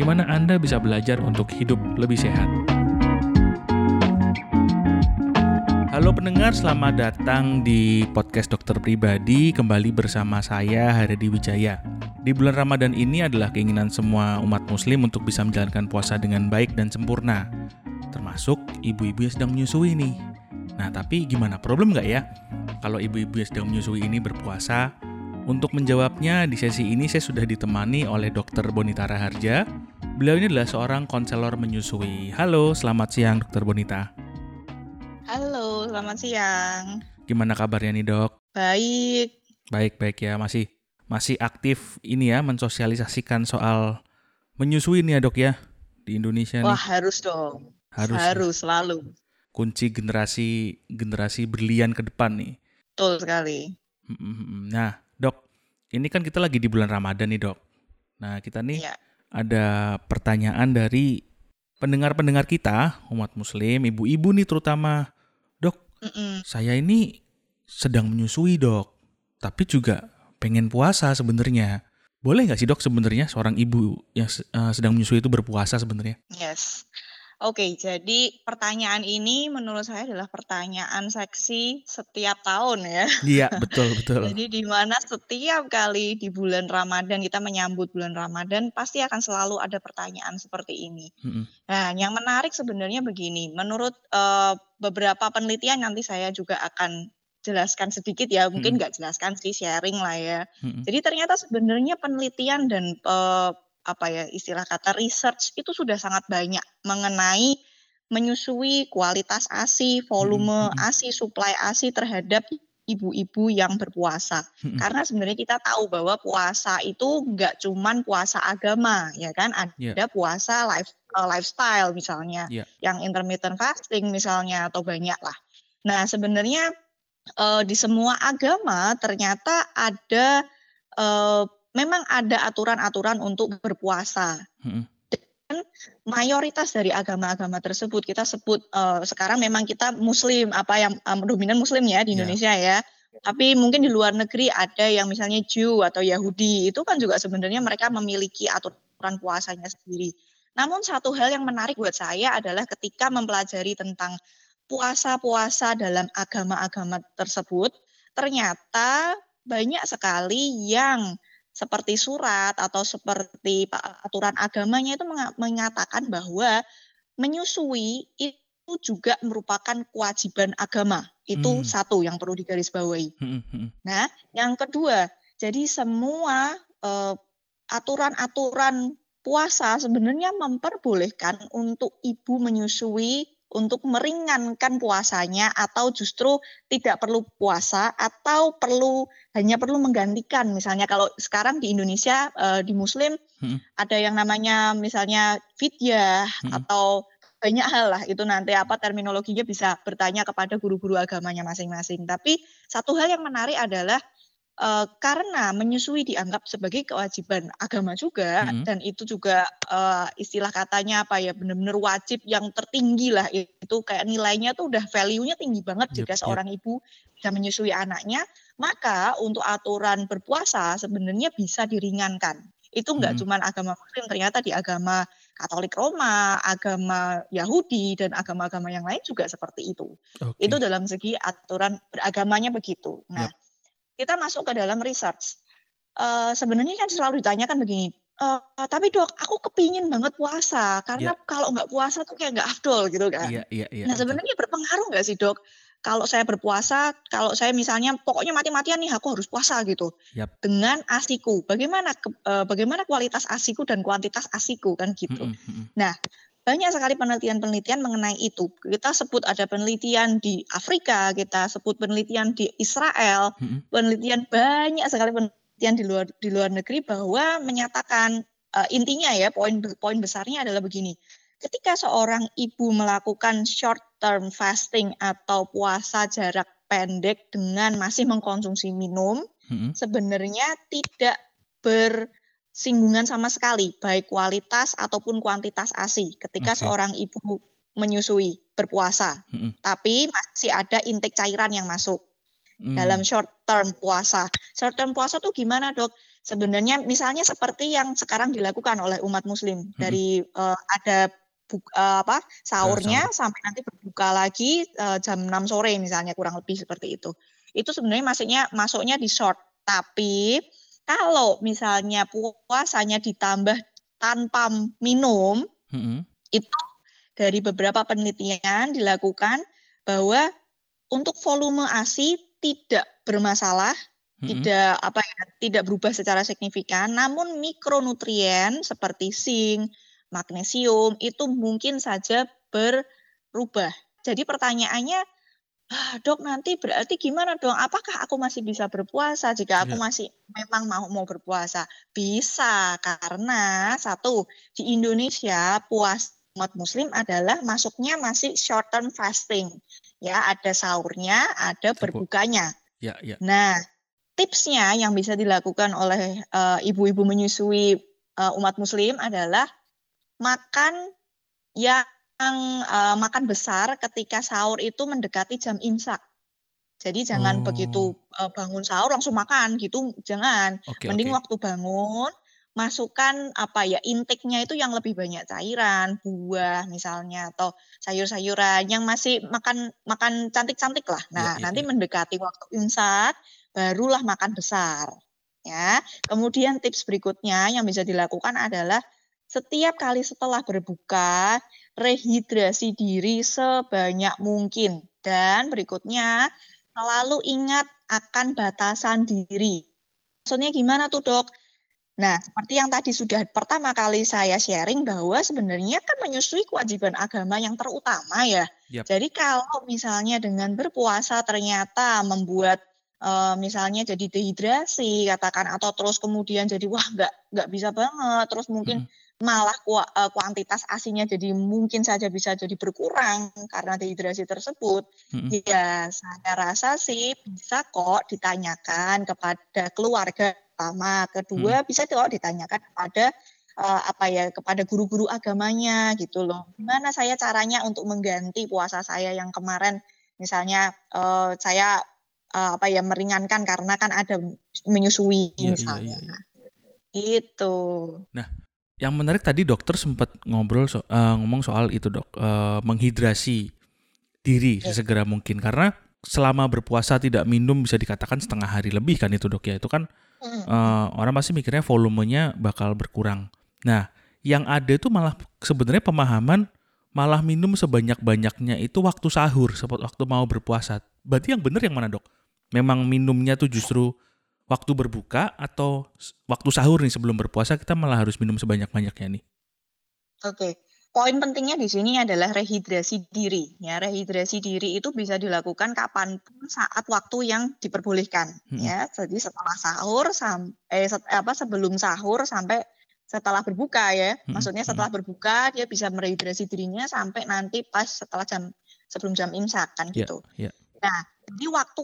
di mana Anda bisa belajar untuk hidup lebih sehat. Halo pendengar, selamat datang di podcast dokter pribadi kembali bersama saya Haredi Wijaya. Di bulan Ramadan ini adalah keinginan semua umat muslim untuk bisa menjalankan puasa dengan baik dan sempurna. Termasuk ibu-ibu yang sedang menyusui nih. Nah tapi gimana, problem nggak ya? Kalau ibu-ibu yang sedang menyusui ini berpuasa, untuk menjawabnya, di sesi ini saya sudah ditemani oleh Dr. Bonita Raharja. Beliau ini adalah seorang konselor menyusui. Halo, selamat siang Dr. Bonita. Halo, selamat siang. Gimana kabarnya nih dok? Baik. Baik, baik ya. Masih masih aktif ini ya, mensosialisasikan soal menyusui nih ya dok ya, di Indonesia Wah, nih. harus dong. Harus. ya? Harus, selalu. Kunci generasi generasi berlian ke depan nih. Betul sekali. Nah, dok, ini kan kita lagi di bulan Ramadan nih dok. Nah, kita nih Iya. Ada pertanyaan dari pendengar-pendengar kita, umat muslim, ibu-ibu nih terutama. Dok, Mm-mm. saya ini sedang menyusui dok, tapi juga pengen puasa sebenarnya. Boleh nggak sih dok sebenarnya seorang ibu yang eh, sedang menyusui itu berpuasa sebenarnya? Yes. Oke, jadi pertanyaan ini menurut saya adalah pertanyaan seksi setiap tahun ya. Iya, betul, betul. Jadi di mana setiap kali di bulan Ramadan kita menyambut bulan Ramadan pasti akan selalu ada pertanyaan seperti ini. Mm-mm. Nah, yang menarik sebenarnya begini, menurut eh, beberapa penelitian nanti saya juga akan jelaskan sedikit ya, mungkin nggak jelaskan sih sharing lah ya. Mm-mm. Jadi ternyata sebenarnya penelitian dan eh, apa ya istilah kata research itu sudah sangat banyak mengenai menyusui kualitas ASI, volume. ASI, supply ASI terhadap ibu-ibu yang berpuasa. Mm-mm. Karena sebenarnya kita tahu bahwa puasa itu nggak cuman puasa agama, ya kan? Ada Iya. puasa life, eh, lifestyle misalnya, Iya. yang intermittent fasting misalnya atau banyak lah. Nah sebenarnya eh, di semua agama ternyata ada eh, memang ada aturan-aturan untuk berpuasa. Mm-mm. Mayoritas dari agama-agama tersebut kita sebut eh, sekarang memang kita Muslim apa yang eh, dominan Muslim ya di Ya. Indonesia ya. Tapi mungkin di luar negeri ada yang misalnya Jew atau Yahudi itu kan juga sebenarnya mereka memiliki aturan puasanya sendiri. Namun satu hal yang menarik buat saya adalah ketika mempelajari tentang puasa-puasa dalam agama-agama tersebut, ternyata banyak sekali yang seperti surat atau seperti aturan agamanya itu menga- mengatakan bahwa menyusui itu juga merupakan kewajiban agama. Itu Hmm. satu yang perlu digarisbawahi. Mm-mm. Mm-mm. Nah, yang kedua, jadi semua eh, aturan-aturan puasa sebenarnya memperbolehkan untuk ibu menyusui untuk meringankan puasanya atau justru tidak perlu puasa atau perlu hanya perlu menggantikan misalnya kalau sekarang di Indonesia eh, di Muslim Mm-mm. ada yang namanya misalnya fidyah Mm-mm. atau banyak hal lah itu nanti apa terminologinya bisa bertanya kepada guru-guru agamanya masing-masing tapi satu hal yang menarik adalah eh, karena menyusui dianggap sebagai kewajiban agama juga Mhm. dan itu juga eh, istilah katanya apa ya benar-benar wajib yang tertinggi lah itu kayak nilainya tuh udah value-nya tinggi banget Yep, jika yep. seorang ibu bisa menyusui anaknya maka untuk aturan berpuasa sebenarnya bisa diringankan itu enggak Mhm. cuma agama muslim ternyata di agama Katolik Roma, agama Yahudi dan agama-agama yang lain juga seperti itu. Oke. Itu dalam segi aturan beragamanya begitu. Nah, kita masuk ke dalam research. Eh, sebenarnya kan selalu ditanyakan begini, "Eh, tapi dok, aku kepingin banget puasa karena kalau nggak puasa tuh kayak nggak afdol gitu kan. Iya, iya, iya. nah sebenarnya berpengaruh nggak sih dok? Kalau saya berpuasa, kalau saya misalnya pokoknya mati-matian nih aku harus puasa gitu Yap. dengan asiku. Bagaimana ke- eh, bagaimana kualitas asiku dan kuantitas asiku kan gitu Mm-mm. Mm-mm. Banyak sekali penelitian-penelitian mengenai itu. Kita sebut ada penelitian di Afrika, kita sebut penelitian di Israel, penelitian banyak sekali penelitian di luar di luar negeri bahwa menyatakan eh, intinya ya poin poin besarnya adalah begini. ketika seorang ibu melakukan short term fasting atau puasa jarak pendek dengan masih mengkonsumsi minum, hmm. sebenarnya tidak bersinggungan sama sekali, baik kualitas ataupun kuantitas ASI ketika okay. seorang ibu menyusui berpuasa. Hmm. Tapi masih ada intake cairan yang masuk hmm. dalam short term puasa. Short term puasa tuh gimana dok? Sebenarnya misalnya seperti yang sekarang dilakukan oleh umat muslim hmm. dari uh, ada buka, uh, apa sahurnya ya, sampai nanti berbuka lagi uh, jam 6 sore misalnya kurang lebih seperti itu. Itu sebenarnya masuknya masuknya di short. Tapi kalau misalnya puasanya ditambah tanpa minum, -hmm. itu dari beberapa penelitian dilakukan bahwa untuk volume ASI tidak bermasalah, -hmm. tidak apa ya, tidak berubah secara signifikan, namun mikronutrien seperti zinc, magnesium itu mungkin saja berubah. Jadi pertanyaannya, ah, dok nanti berarti gimana dong? Apakah aku masih bisa berpuasa jika aku ya. masih memang mau mau berpuasa? Bisa karena satu di Indonesia puas umat Muslim adalah masuknya masih short term fasting. Ya ada sahurnya, ada berbukanya. Ya, ya. Nah tipsnya yang bisa dilakukan oleh uh, ibu-ibu menyusui uh, umat Muslim adalah makan yang uh, makan besar ketika sahur itu mendekati jam imsak. Jadi jangan oh. begitu uh, bangun sahur langsung makan gitu, jangan. Okay, Mending okay. waktu bangun masukkan apa ya intake-nya itu yang lebih banyak cairan, buah misalnya atau sayur-sayuran yang masih makan makan cantik-cantik lah. Nah, ya, ya, nanti ya. mendekati waktu imsak barulah makan besar. Ya. Kemudian tips berikutnya yang bisa dilakukan adalah setiap kali setelah berbuka, rehidrasi diri sebanyak mungkin. Dan berikutnya, selalu ingat akan batasan diri. Maksudnya gimana tuh dok? Nah, seperti yang tadi sudah pertama kali saya sharing bahwa sebenarnya kan menyusui kewajiban agama yang terutama ya. Yep. Jadi kalau misalnya dengan berpuasa ternyata membuat uh, misalnya jadi dehidrasi katakan atau terus kemudian jadi wah nggak nggak bisa banget terus mungkin hmm malah eh, kuantitas asinya jadi mungkin saja bisa jadi berkurang karena dehidrasi tersebut. Mm-hmm. Ya, saya rasa sih bisa kok ditanyakan kepada keluarga pertama, kedua mm-hmm. bisa kok ditanyakan kepada uh, apa ya kepada guru-guru agamanya gitu loh. Gimana saya caranya untuk mengganti puasa saya yang kemarin misalnya uh, saya uh, apa ya meringankan karena kan ada menyusui yeah, iya, misalnya. Yeah, yeah, yeah. Itu. Nah, yang menarik tadi dokter sempat ngobrol so, uh, ngomong soal itu dok uh, menghidrasi diri iya. sesegera mungkin karena selama berpuasa tidak minum bisa dikatakan setengah hari lebih kan itu dok ya itu kan uh, orang pasti mikirnya volumenya bakal berkurang. Nah yang ada itu malah sebenarnya pemahaman malah minum sebanyak banyaknya itu waktu sahur waktu mau berpuasa. Berarti yang benar yang mana dok? Memang minumnya tuh justru waktu berbuka atau waktu sahur nih sebelum berpuasa kita malah harus minum sebanyak-banyaknya nih? Oke. Poin pentingnya di sini adalah rehidrasi diri. Ya, rehidrasi diri itu bisa dilakukan kapan pun saat waktu yang diperbolehkan. Hmm. Ya, jadi setelah sahur sampai eh, set, apa sebelum sahur sampai setelah berbuka ya. Hmm. Maksudnya setelah berbuka dia bisa merehidrasi dirinya sampai nanti pas setelah jam sebelum jam imsak kan yeah, gitu. Yeah. Nah, jadi waktu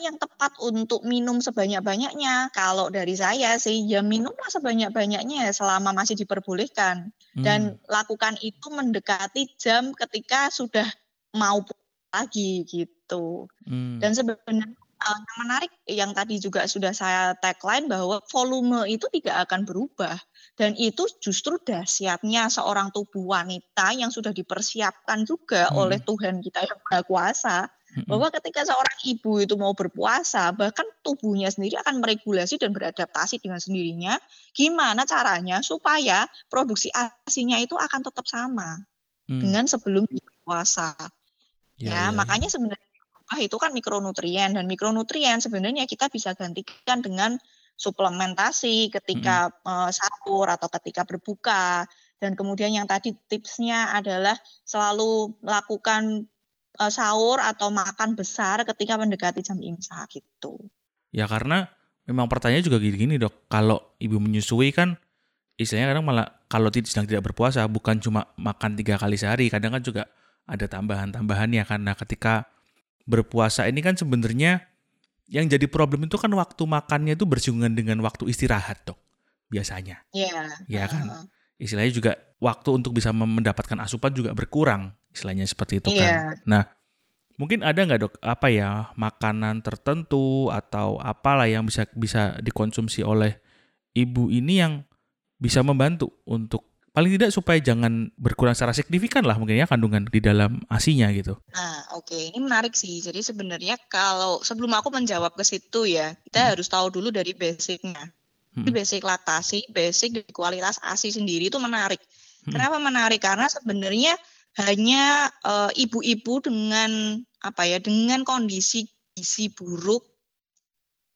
yang tepat untuk minum sebanyak-banyaknya? Kalau dari saya sih ya minumlah sebanyak-banyaknya ya selama masih diperbolehkan hmm. dan lakukan itu mendekati jam ketika sudah mau lagi gitu. Hmm. Dan sebenarnya uh, yang menarik yang tadi juga sudah saya tagline bahwa volume itu tidak akan berubah dan itu justru dahsyatnya seorang tubuh wanita yang sudah dipersiapkan juga hmm. oleh Tuhan kita yang Maha Kuasa bahwa ketika seorang ibu itu mau berpuasa, bahkan tubuhnya sendiri akan meregulasi dan beradaptasi dengan sendirinya. Gimana caranya supaya produksi asinya itu akan tetap sama hmm. dengan sebelum berpuasa. Ya, ya, ya, makanya sebenarnya itu kan mikronutrien dan mikronutrien sebenarnya kita bisa gantikan dengan suplementasi ketika hmm. uh, sahur atau ketika berbuka dan kemudian yang tadi tipsnya adalah selalu melakukan uh, sahur atau makan besar ketika mendekati jam imsak gitu. Ya karena memang pertanyaan juga gini-gini dok, kalau ibu menyusui kan istilahnya kadang malah kalau tidak sedang tidak berpuasa bukan cuma makan tiga kali sehari, kadang kan juga ada tambahan-tambahannya karena ketika berpuasa ini kan sebenarnya yang jadi problem itu kan waktu makannya itu bersinggungan dengan waktu istirahat dok biasanya. Iya. Iya kan. Istilahnya juga waktu untuk bisa mendapatkan asupan juga berkurang istilahnya seperti itu kan. Iya. Nah mungkin ada nggak dok apa ya makanan tertentu atau apalah yang bisa bisa dikonsumsi oleh ibu ini yang bisa membantu untuk paling tidak supaya jangan berkurang secara signifikan lah mungkin ya kandungan di dalam asinya gitu. Nah, oke, okay. ini menarik sih. Jadi sebenarnya kalau sebelum aku menjawab ke situ ya, kita hmm. harus tahu dulu dari basicnya. Hmm. basic laktasi, basic di kualitas ASI sendiri itu menarik. Hmm. Kenapa menarik? Karena sebenarnya hanya eh, ibu-ibu dengan apa ya, dengan kondisi gizi buruk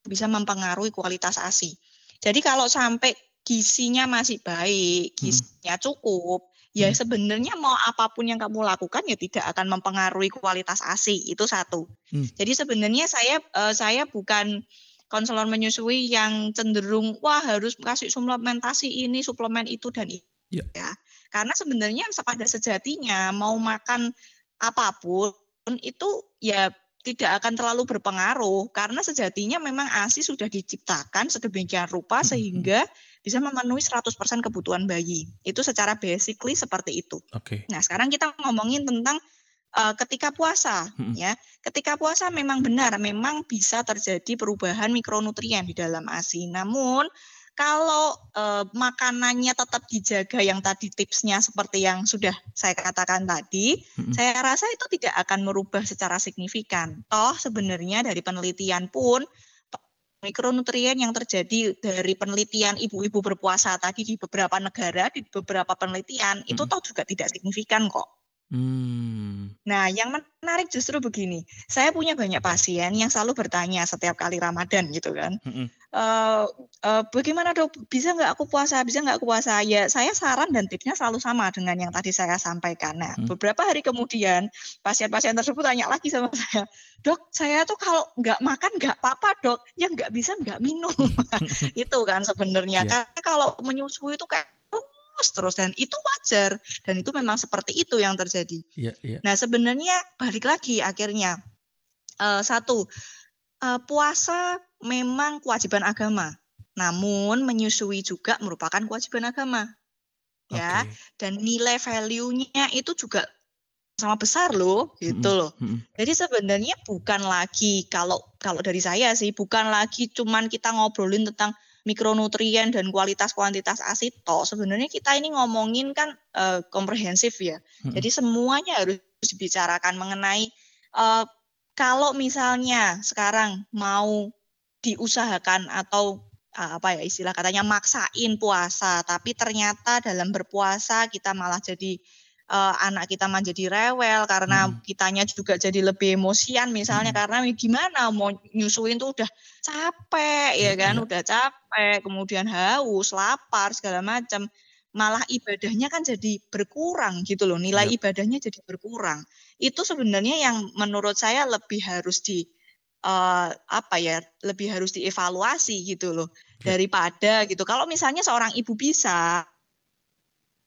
bisa mempengaruhi kualitas ASI. Jadi kalau sampai gizinya masih baik, hmm. gizinya cukup, ya hmm. sebenarnya mau apa pun yang kamu lakukan ya tidak akan mempengaruhi kualitas ASI itu satu. Hmm. Jadi sebenarnya saya uh, saya bukan konselor menyusui yang cenderung wah harus kasih suplementasi ini, suplemen itu dan itu yeah. ya. Karena sebenarnya pada sejatinya mau makan apa pun itu ya tidak akan terlalu berpengaruh karena sejatinya memang ASI sudah diciptakan sedemikian rupa sehingga bisa memenuhi 100% kebutuhan bayi. Itu secara basically seperti itu. Oke. Okay. Nah, sekarang kita ngomongin tentang uh, ketika puasa hmm. ya. Ketika puasa memang benar memang bisa terjadi perubahan mikronutrien di dalam ASI. Namun kalau uh, makanannya tetap dijaga yang tadi tipsnya seperti yang sudah saya katakan tadi, hmm. saya rasa itu tidak akan merubah secara signifikan. Toh sebenarnya dari penelitian pun mikronutrien yang terjadi dari penelitian ibu-ibu berpuasa tadi di beberapa negara, di beberapa penelitian, hmm. itu toh juga tidak signifikan kok. Hmm. Nah, yang menarik justru begini. Saya punya banyak pasien yang selalu bertanya setiap kali Ramadan gitu kan. Hmm. Uh, uh, bagaimana dok? Bisa nggak aku puasa? Bisa nggak aku puasa? Ya, saya saran dan tipsnya selalu sama dengan yang tadi saya sampaikan. Nah, hmm. beberapa hari kemudian pasien-pasien tersebut tanya lagi sama saya, dok, saya tuh kalau nggak makan nggak apa-apa dok, yang nggak bisa nggak minum. itu kan sebenarnya. Yeah. Karena kalau menyusui itu kayak terus terus dan itu wajar dan itu memang seperti itu yang terjadi. Yeah, yeah. Nah sebenarnya balik lagi akhirnya uh, satu uh, puasa memang kewajiban agama, namun menyusui juga merupakan kewajiban agama, okay. ya dan nilai value-nya itu juga sama besar loh gitu loh. Mm -hmm. Jadi sebenarnya bukan lagi kalau kalau dari saya sih bukan lagi cuman kita ngobrolin tentang mikronutrien dan kualitas kuantitas toh sebenarnya kita ini ngomongin kan uh, komprehensif ya. Hmm. Jadi semuanya harus dibicarakan mengenai uh, kalau misalnya sekarang mau diusahakan atau uh, apa ya istilah katanya maksain puasa tapi ternyata dalam berpuasa kita malah jadi uh, anak kita menjadi rewel karena hmm. kitanya juga jadi lebih emosian misalnya hmm. karena gimana mau nyusuin tuh udah capek ya kan hmm. udah capek kemudian haus lapar segala macam malah ibadahnya kan jadi berkurang gitu loh nilai ya. ibadahnya jadi berkurang itu sebenarnya yang menurut saya lebih harus di uh, apa ya lebih harus dievaluasi gitu loh ya. daripada gitu kalau misalnya seorang ibu bisa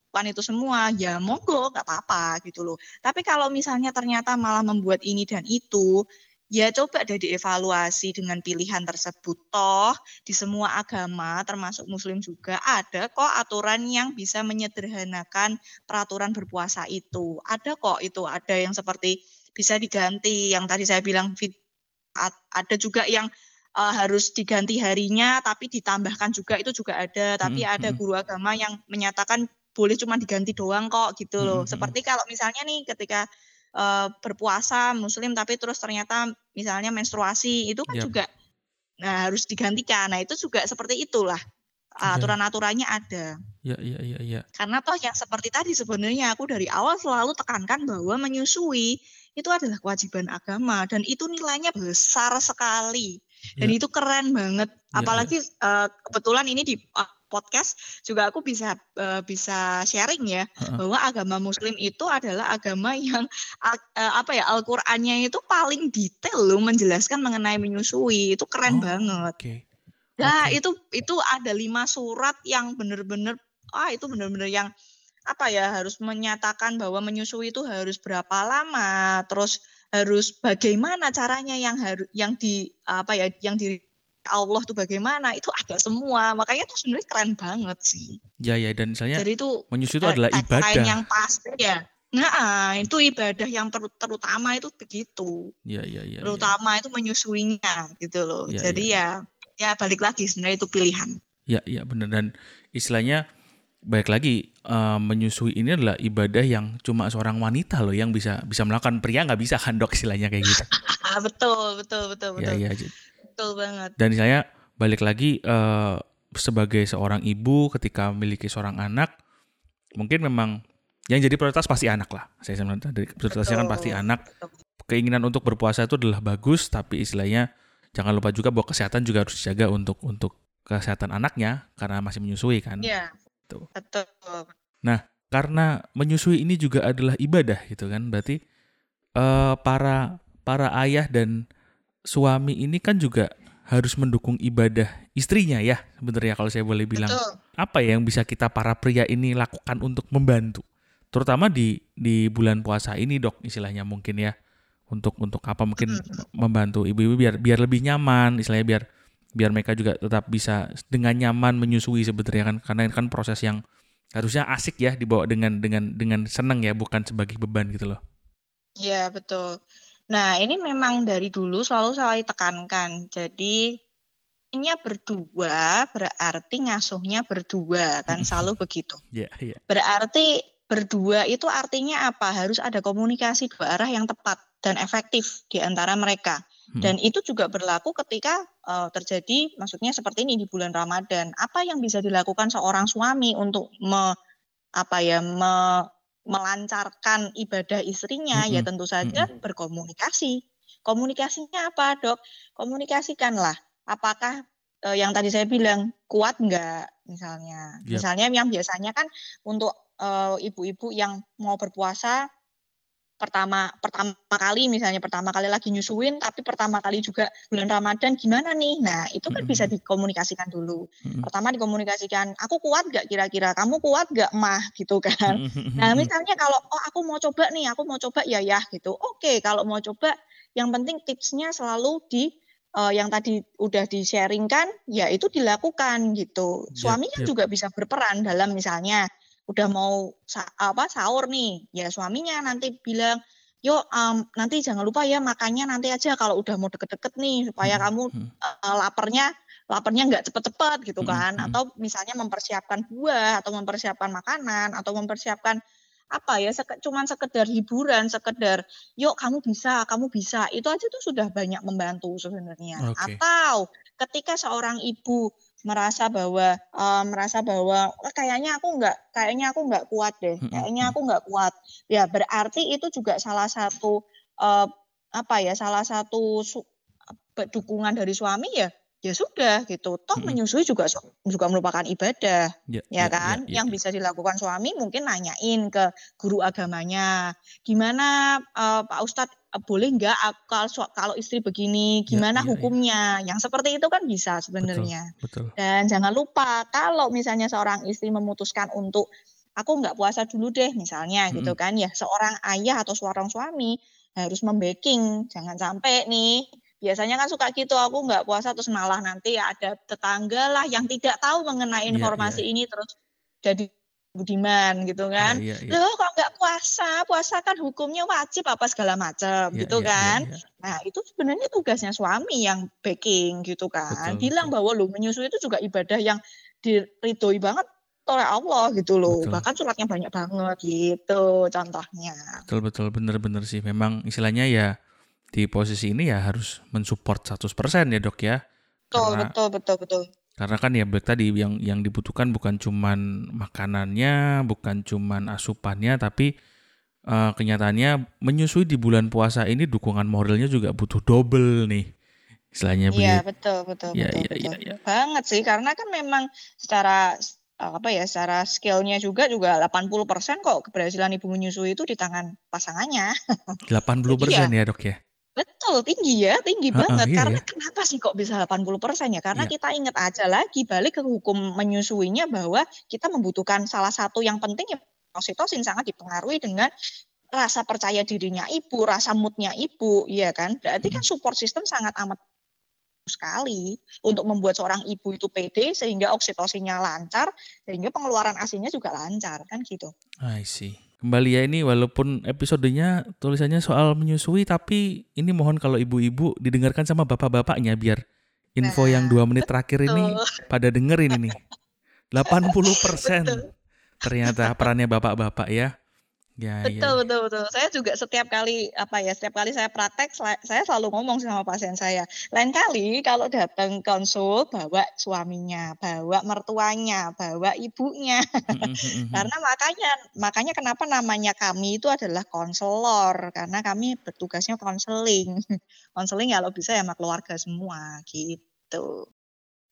melakukan itu semua, ya monggo nggak apa-apa gitu loh. Tapi kalau misalnya ternyata malah membuat ini dan itu, ya coba deh dievaluasi dengan pilihan tersebut. Toh di semua agama termasuk muslim juga ada kok aturan yang bisa menyederhanakan peraturan berpuasa itu. Ada kok itu, ada yang seperti bisa diganti yang tadi saya bilang ada juga yang uh, harus diganti harinya tapi ditambahkan juga itu juga ada tapi hmm, ada hmm. guru agama yang menyatakan boleh cuma diganti doang kok gitu loh. Hmm. Seperti kalau misalnya nih ketika uh, berpuasa muslim tapi terus ternyata misalnya menstruasi itu kan yep. juga nah harus digantikan. Nah, itu juga seperti itulah. Aturan-aturannya ada. Ya, ya, ya, ya. Karena toh yang seperti tadi sebenarnya aku dari awal selalu tekankan bahwa menyusui itu adalah kewajiban agama dan itu nilainya besar sekali dan ya. itu keren banget. Ya, Apalagi ya. Uh, kebetulan ini di uh, podcast juga aku bisa uh, bisa sharing ya uh-huh. bahwa agama muslim itu adalah agama yang uh, apa ya Al-Qur'annya itu paling detail loh menjelaskan mengenai menyusui. Itu keren oh, banget. Okay. Nah, okay. itu itu ada lima surat yang benar-benar ah itu benar-benar yang apa ya harus menyatakan bahwa menyusui itu harus berapa lama, terus harus bagaimana caranya yang harus yang di apa ya yang di Allah tuh bagaimana? Itu ada semua. Makanya itu sebenarnya keren banget sih. Ya ya dan misalnya jadi itu menyusui itu adalah ibadah. yang pasti ya. Nah itu ibadah yang ter terutama itu begitu. Ya ya ya terutama ya. itu menyusuinya gitu loh. Ya, jadi ya. ya ya balik lagi sebenarnya itu pilihan. Ya ya benar. Dan istilahnya baik lagi uh, menyusui ini adalah ibadah yang cuma seorang wanita loh yang bisa bisa melakukan pria nggak bisa kan dok istilahnya kayak gitu. Betul betul betul betul. ya, ya. Betul banget dan saya balik lagi uh, sebagai seorang ibu ketika memiliki seorang anak mungkin memang yang jadi prioritas pasti anak lah saya sebenarnya dari prioritasnya kan pasti anak keinginan untuk berpuasa itu adalah bagus tapi istilahnya jangan lupa juga bahwa kesehatan juga harus dijaga untuk untuk kesehatan anaknya karena masih menyusui kan. Iya gitu. Betul. Nah, karena menyusui ini juga adalah ibadah gitu kan, berarti uh, para para ayah dan suami ini kan juga harus mendukung ibadah istrinya ya sebenarnya kalau saya boleh bilang Betul. apa ya yang bisa kita para pria ini lakukan untuk membantu terutama di di bulan puasa ini dok istilahnya mungkin ya untuk untuk apa mungkin membantu ibu-ibu biar biar lebih nyaman istilahnya biar biar mereka juga tetap bisa dengan nyaman menyusui sebenarnya kan karena ini kan proses yang harusnya asik ya dibawa dengan dengan dengan senang ya bukan sebagai beban gitu loh. Iya betul. Nah ini memang dari dulu selalu saya tekankan. Jadi ini berdua berarti ngasuhnya berdua kan selalu begitu. Yeah, yeah. Berarti berdua itu artinya apa? Harus ada komunikasi dua arah yang tepat dan efektif di antara mereka. Hmm. Dan itu juga berlaku ketika uh, terjadi, maksudnya seperti ini di bulan Ramadan. Apa yang bisa dilakukan seorang suami untuk me, apa ya, me, melancarkan ibadah istrinya? Ya hmm. Ya tentu saja hmm. berkomunikasi. Komunikasinya apa, dok? Komunikasikanlah. Apakah uh, yang tadi saya bilang kuat nggak, misalnya? Yep. Misalnya yang biasanya kan untuk ibu-ibu uh, yang mau berpuasa pertama pertama kali misalnya pertama kali lagi nyusuin tapi pertama kali juga bulan Ramadan gimana nih? Nah itu kan bisa dikomunikasikan dulu. Pertama dikomunikasikan aku kuat gak kira-kira? Kamu kuat gak mah? gitu kan. Nah misalnya kalau oh aku mau coba nih aku mau coba ya ya gitu. Oke kalau mau coba yang penting tipsnya selalu di uh, yang tadi udah di sharingkan ya itu dilakukan gitu. Suami kan juga bisa berperan dalam misalnya udah mau sa apa sahur nih, ya suaminya nanti bilang, yuk um, nanti jangan lupa ya makannya nanti aja kalau udah mau deket-deket nih supaya hmm. kamu uh, laparnya laparnya nggak cepet-cepet gitu kan, hmm. atau misalnya mempersiapkan buah atau mempersiapkan makanan atau mempersiapkan apa ya seke, cuman sekedar hiburan sekedar yuk kamu bisa kamu bisa itu aja tuh sudah banyak membantu sebenarnya okay. atau ketika seorang ibu merasa bahwa uh, merasa bahwa oh, kayaknya aku nggak kayaknya aku nggak kuat deh kayaknya aku nggak kuat. Ya berarti itu juga salah satu uh, apa ya salah satu dukungan dari suami ya ya sudah gitu. Toh menyusui juga juga merupakan ibadah ya, ya, ya kan? ya, ya, yang ya. bisa dilakukan suami mungkin nanyain ke guru agamanya gimana uh, Pak Ustadz boleh nggak kalau kalau istri begini ya, gimana ya, ya, hukumnya ya. yang seperti itu kan bisa sebenarnya betul, betul. dan jangan lupa kalau misalnya seorang istri memutuskan untuk aku nggak puasa dulu deh misalnya hmm. gitu kan ya seorang ayah atau seorang suami harus membaking jangan sampai nih biasanya kan suka gitu aku nggak puasa terus malah nanti ada tetangga lah yang tidak tahu mengenai iya, informasi yeah, yeah. ini terus jadi budiman gitu kan yeah, yeah, yeah. loh kok nggak puasa puasa kan hukumnya wajib apa segala macam yeah, gitu yeah, kan yeah, yeah. nah itu sebenarnya tugasnya suami yang backing gitu kan betul, bilang betul. bahwa lo menyusui itu juga ibadah yang diridhoi banget oleh Allah gitu loh betul. bahkan suratnya banyak banget gitu contohnya betul betul bener-bener sih memang istilahnya ya di posisi ini ya harus mensupport 100% ya dok ya. Betul, karena, betul, betul, betul. Karena kan ya tadi yang yang dibutuhkan bukan cuman makanannya, bukan cuman asupannya, tapi uh, kenyataannya menyusui di bulan puasa ini dukungan moralnya juga butuh double nih. Istilahnya Iya, betul, betul, ya, betul, ya, betul. Ya, ya. Banget sih, karena kan memang secara apa ya secara skillnya juga juga 80% kok keberhasilan ibu menyusui itu di tangan pasangannya. 80% ya, ya dok ya? Betul, tinggi ya, tinggi Heeh, banget. iya Karena ya. kenapa sih kok bisa 80% ya? Karena Iya. kita ingat aja lagi balik ke hukum menyusuinya bahwa kita membutuhkan salah satu yang penting ya oksitosin sangat dipengaruhi dengan rasa percaya dirinya ibu, rasa moodnya ibu, iya kan? Berarti kan support system sangat amat sekali untuk membuat seorang ibu itu pede sehingga oksitosinnya lancar, sehingga pengeluaran asinya juga lancar kan gitu. I see. Kembali ya ini walaupun episodenya tulisannya soal menyusui tapi ini mohon kalau ibu-ibu didengarkan sama bapak-bapaknya biar info yang Nah, dua menit terakhir ini pada dengerin ini. 80% Betul. ternyata perannya bapak-bapak ya. Ya, ya. Betul, betul, betul. Saya juga setiap kali apa ya, setiap kali saya praktek, saya selalu ngomong sama pasien saya. Lain kali kalau datang konsul, bawa suaminya, bawa mertuanya, bawa ibunya. Mm, mm, mm, mm. Karena makanya, makanya kenapa namanya kami itu adalah konselor, karena kami bertugasnya konseling. Konseling kalau bisa ya sama keluarga semua, gitu.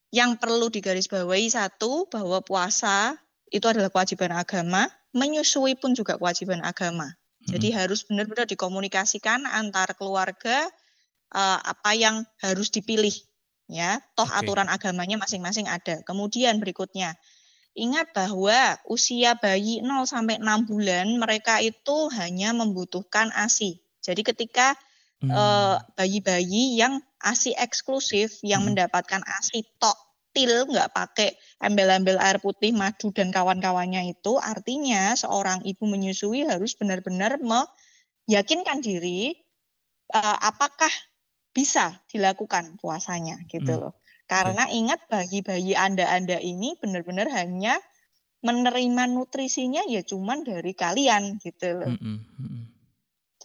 Yang perlu digarisbawahi satu, bahwa puasa itu adalah kewajiban agama, menyusui pun juga kewajiban agama. Jadi harus benar-benar dikomunikasikan antar keluarga eh, apa yang harus dipilih ya. Toh Oke. aturan agamanya masing-masing ada. Kemudian berikutnya ingat bahwa usia bayi 0 sampai 6 bulan mereka itu hanya membutuhkan ASI. Jadi ketika Hmm. eh, bayi-bayi yang ASI eksklusif yang Hmm. mendapatkan ASI tok til nggak pakai embel-embel air putih madu dan kawan-kawannya itu artinya seorang ibu menyusui harus benar-benar meyakinkan diri eh, apakah bisa dilakukan puasanya gitu Hmm. loh. Karena ingat bayi-bayi Anda-Anda ini benar-benar hanya menerima nutrisinya ya cuman dari kalian gitu loh. Mm, mm, mm, mm.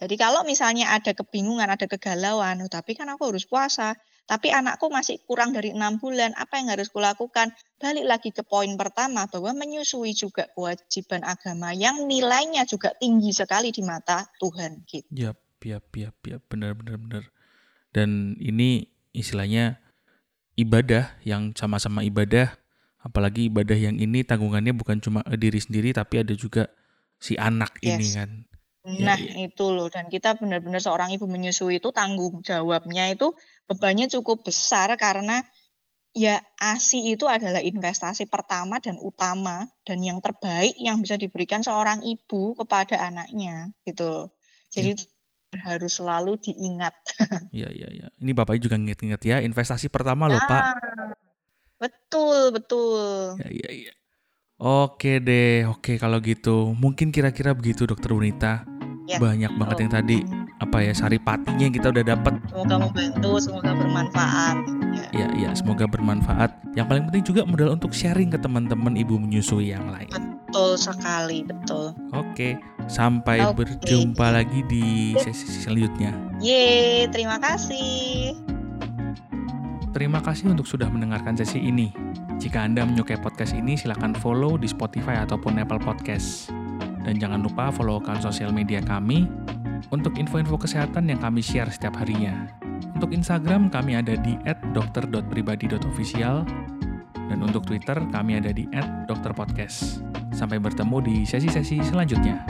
Jadi kalau misalnya ada kebingungan, ada kegalauan, "Oh, tapi kan aku harus puasa, tapi anakku masih kurang dari enam bulan, apa yang harus kulakukan? Balik lagi ke poin pertama bahwa menyusui juga kewajiban agama yang nilainya juga tinggi sekali di mata Tuhan. Gitu. Yap, yap, yap, yap, benar, benar, benar. Dan ini istilahnya ibadah yang sama-sama ibadah, apalagi ibadah yang ini tanggungannya bukan cuma ke diri sendiri, tapi ada juga si anak ini Yes. kan. Ya, Nah ya. itu loh, dan kita benar-benar seorang ibu menyusui itu tanggung jawabnya itu bebannya cukup besar karena ya ASI itu adalah investasi pertama dan utama dan yang terbaik yang bisa diberikan seorang ibu kepada anaknya gitu. Jadi itu harus selalu diingat. Iya, iya, iya. Ini bapaknya juga nginget-nginget ya, investasi pertama loh, Pak. Nah, betul, betul. Ya, iya, iya. Oke deh, oke kalau gitu. Mungkin kira-kira begitu Dokter Unita. Ya. Banyak banget yang tadi apa ya saripatinya yang kita udah dapat. Semoga membantu, semoga bermanfaat. Ya. Ya, ya, semoga bermanfaat. Yang paling penting juga modal untuk sharing ke teman-teman ibu menyusui yang lain. Betul sekali, betul. Oke, sampai Oke. berjumpa lagi di sesi selanjutnya. Ye, terima kasih. Terima kasih untuk sudah mendengarkan sesi ini. Jika Anda menyukai podcast ini, silakan follow di Spotify ataupun Apple Podcast. Dan jangan lupa follow akun sosial media kami untuk info-info kesehatan yang kami share setiap harinya. Untuk Instagram, kami ada di @dokter.pribadi.official dan untuk Twitter, kami ada di @dokterpodcast. Sampai bertemu di sesi-sesi selanjutnya.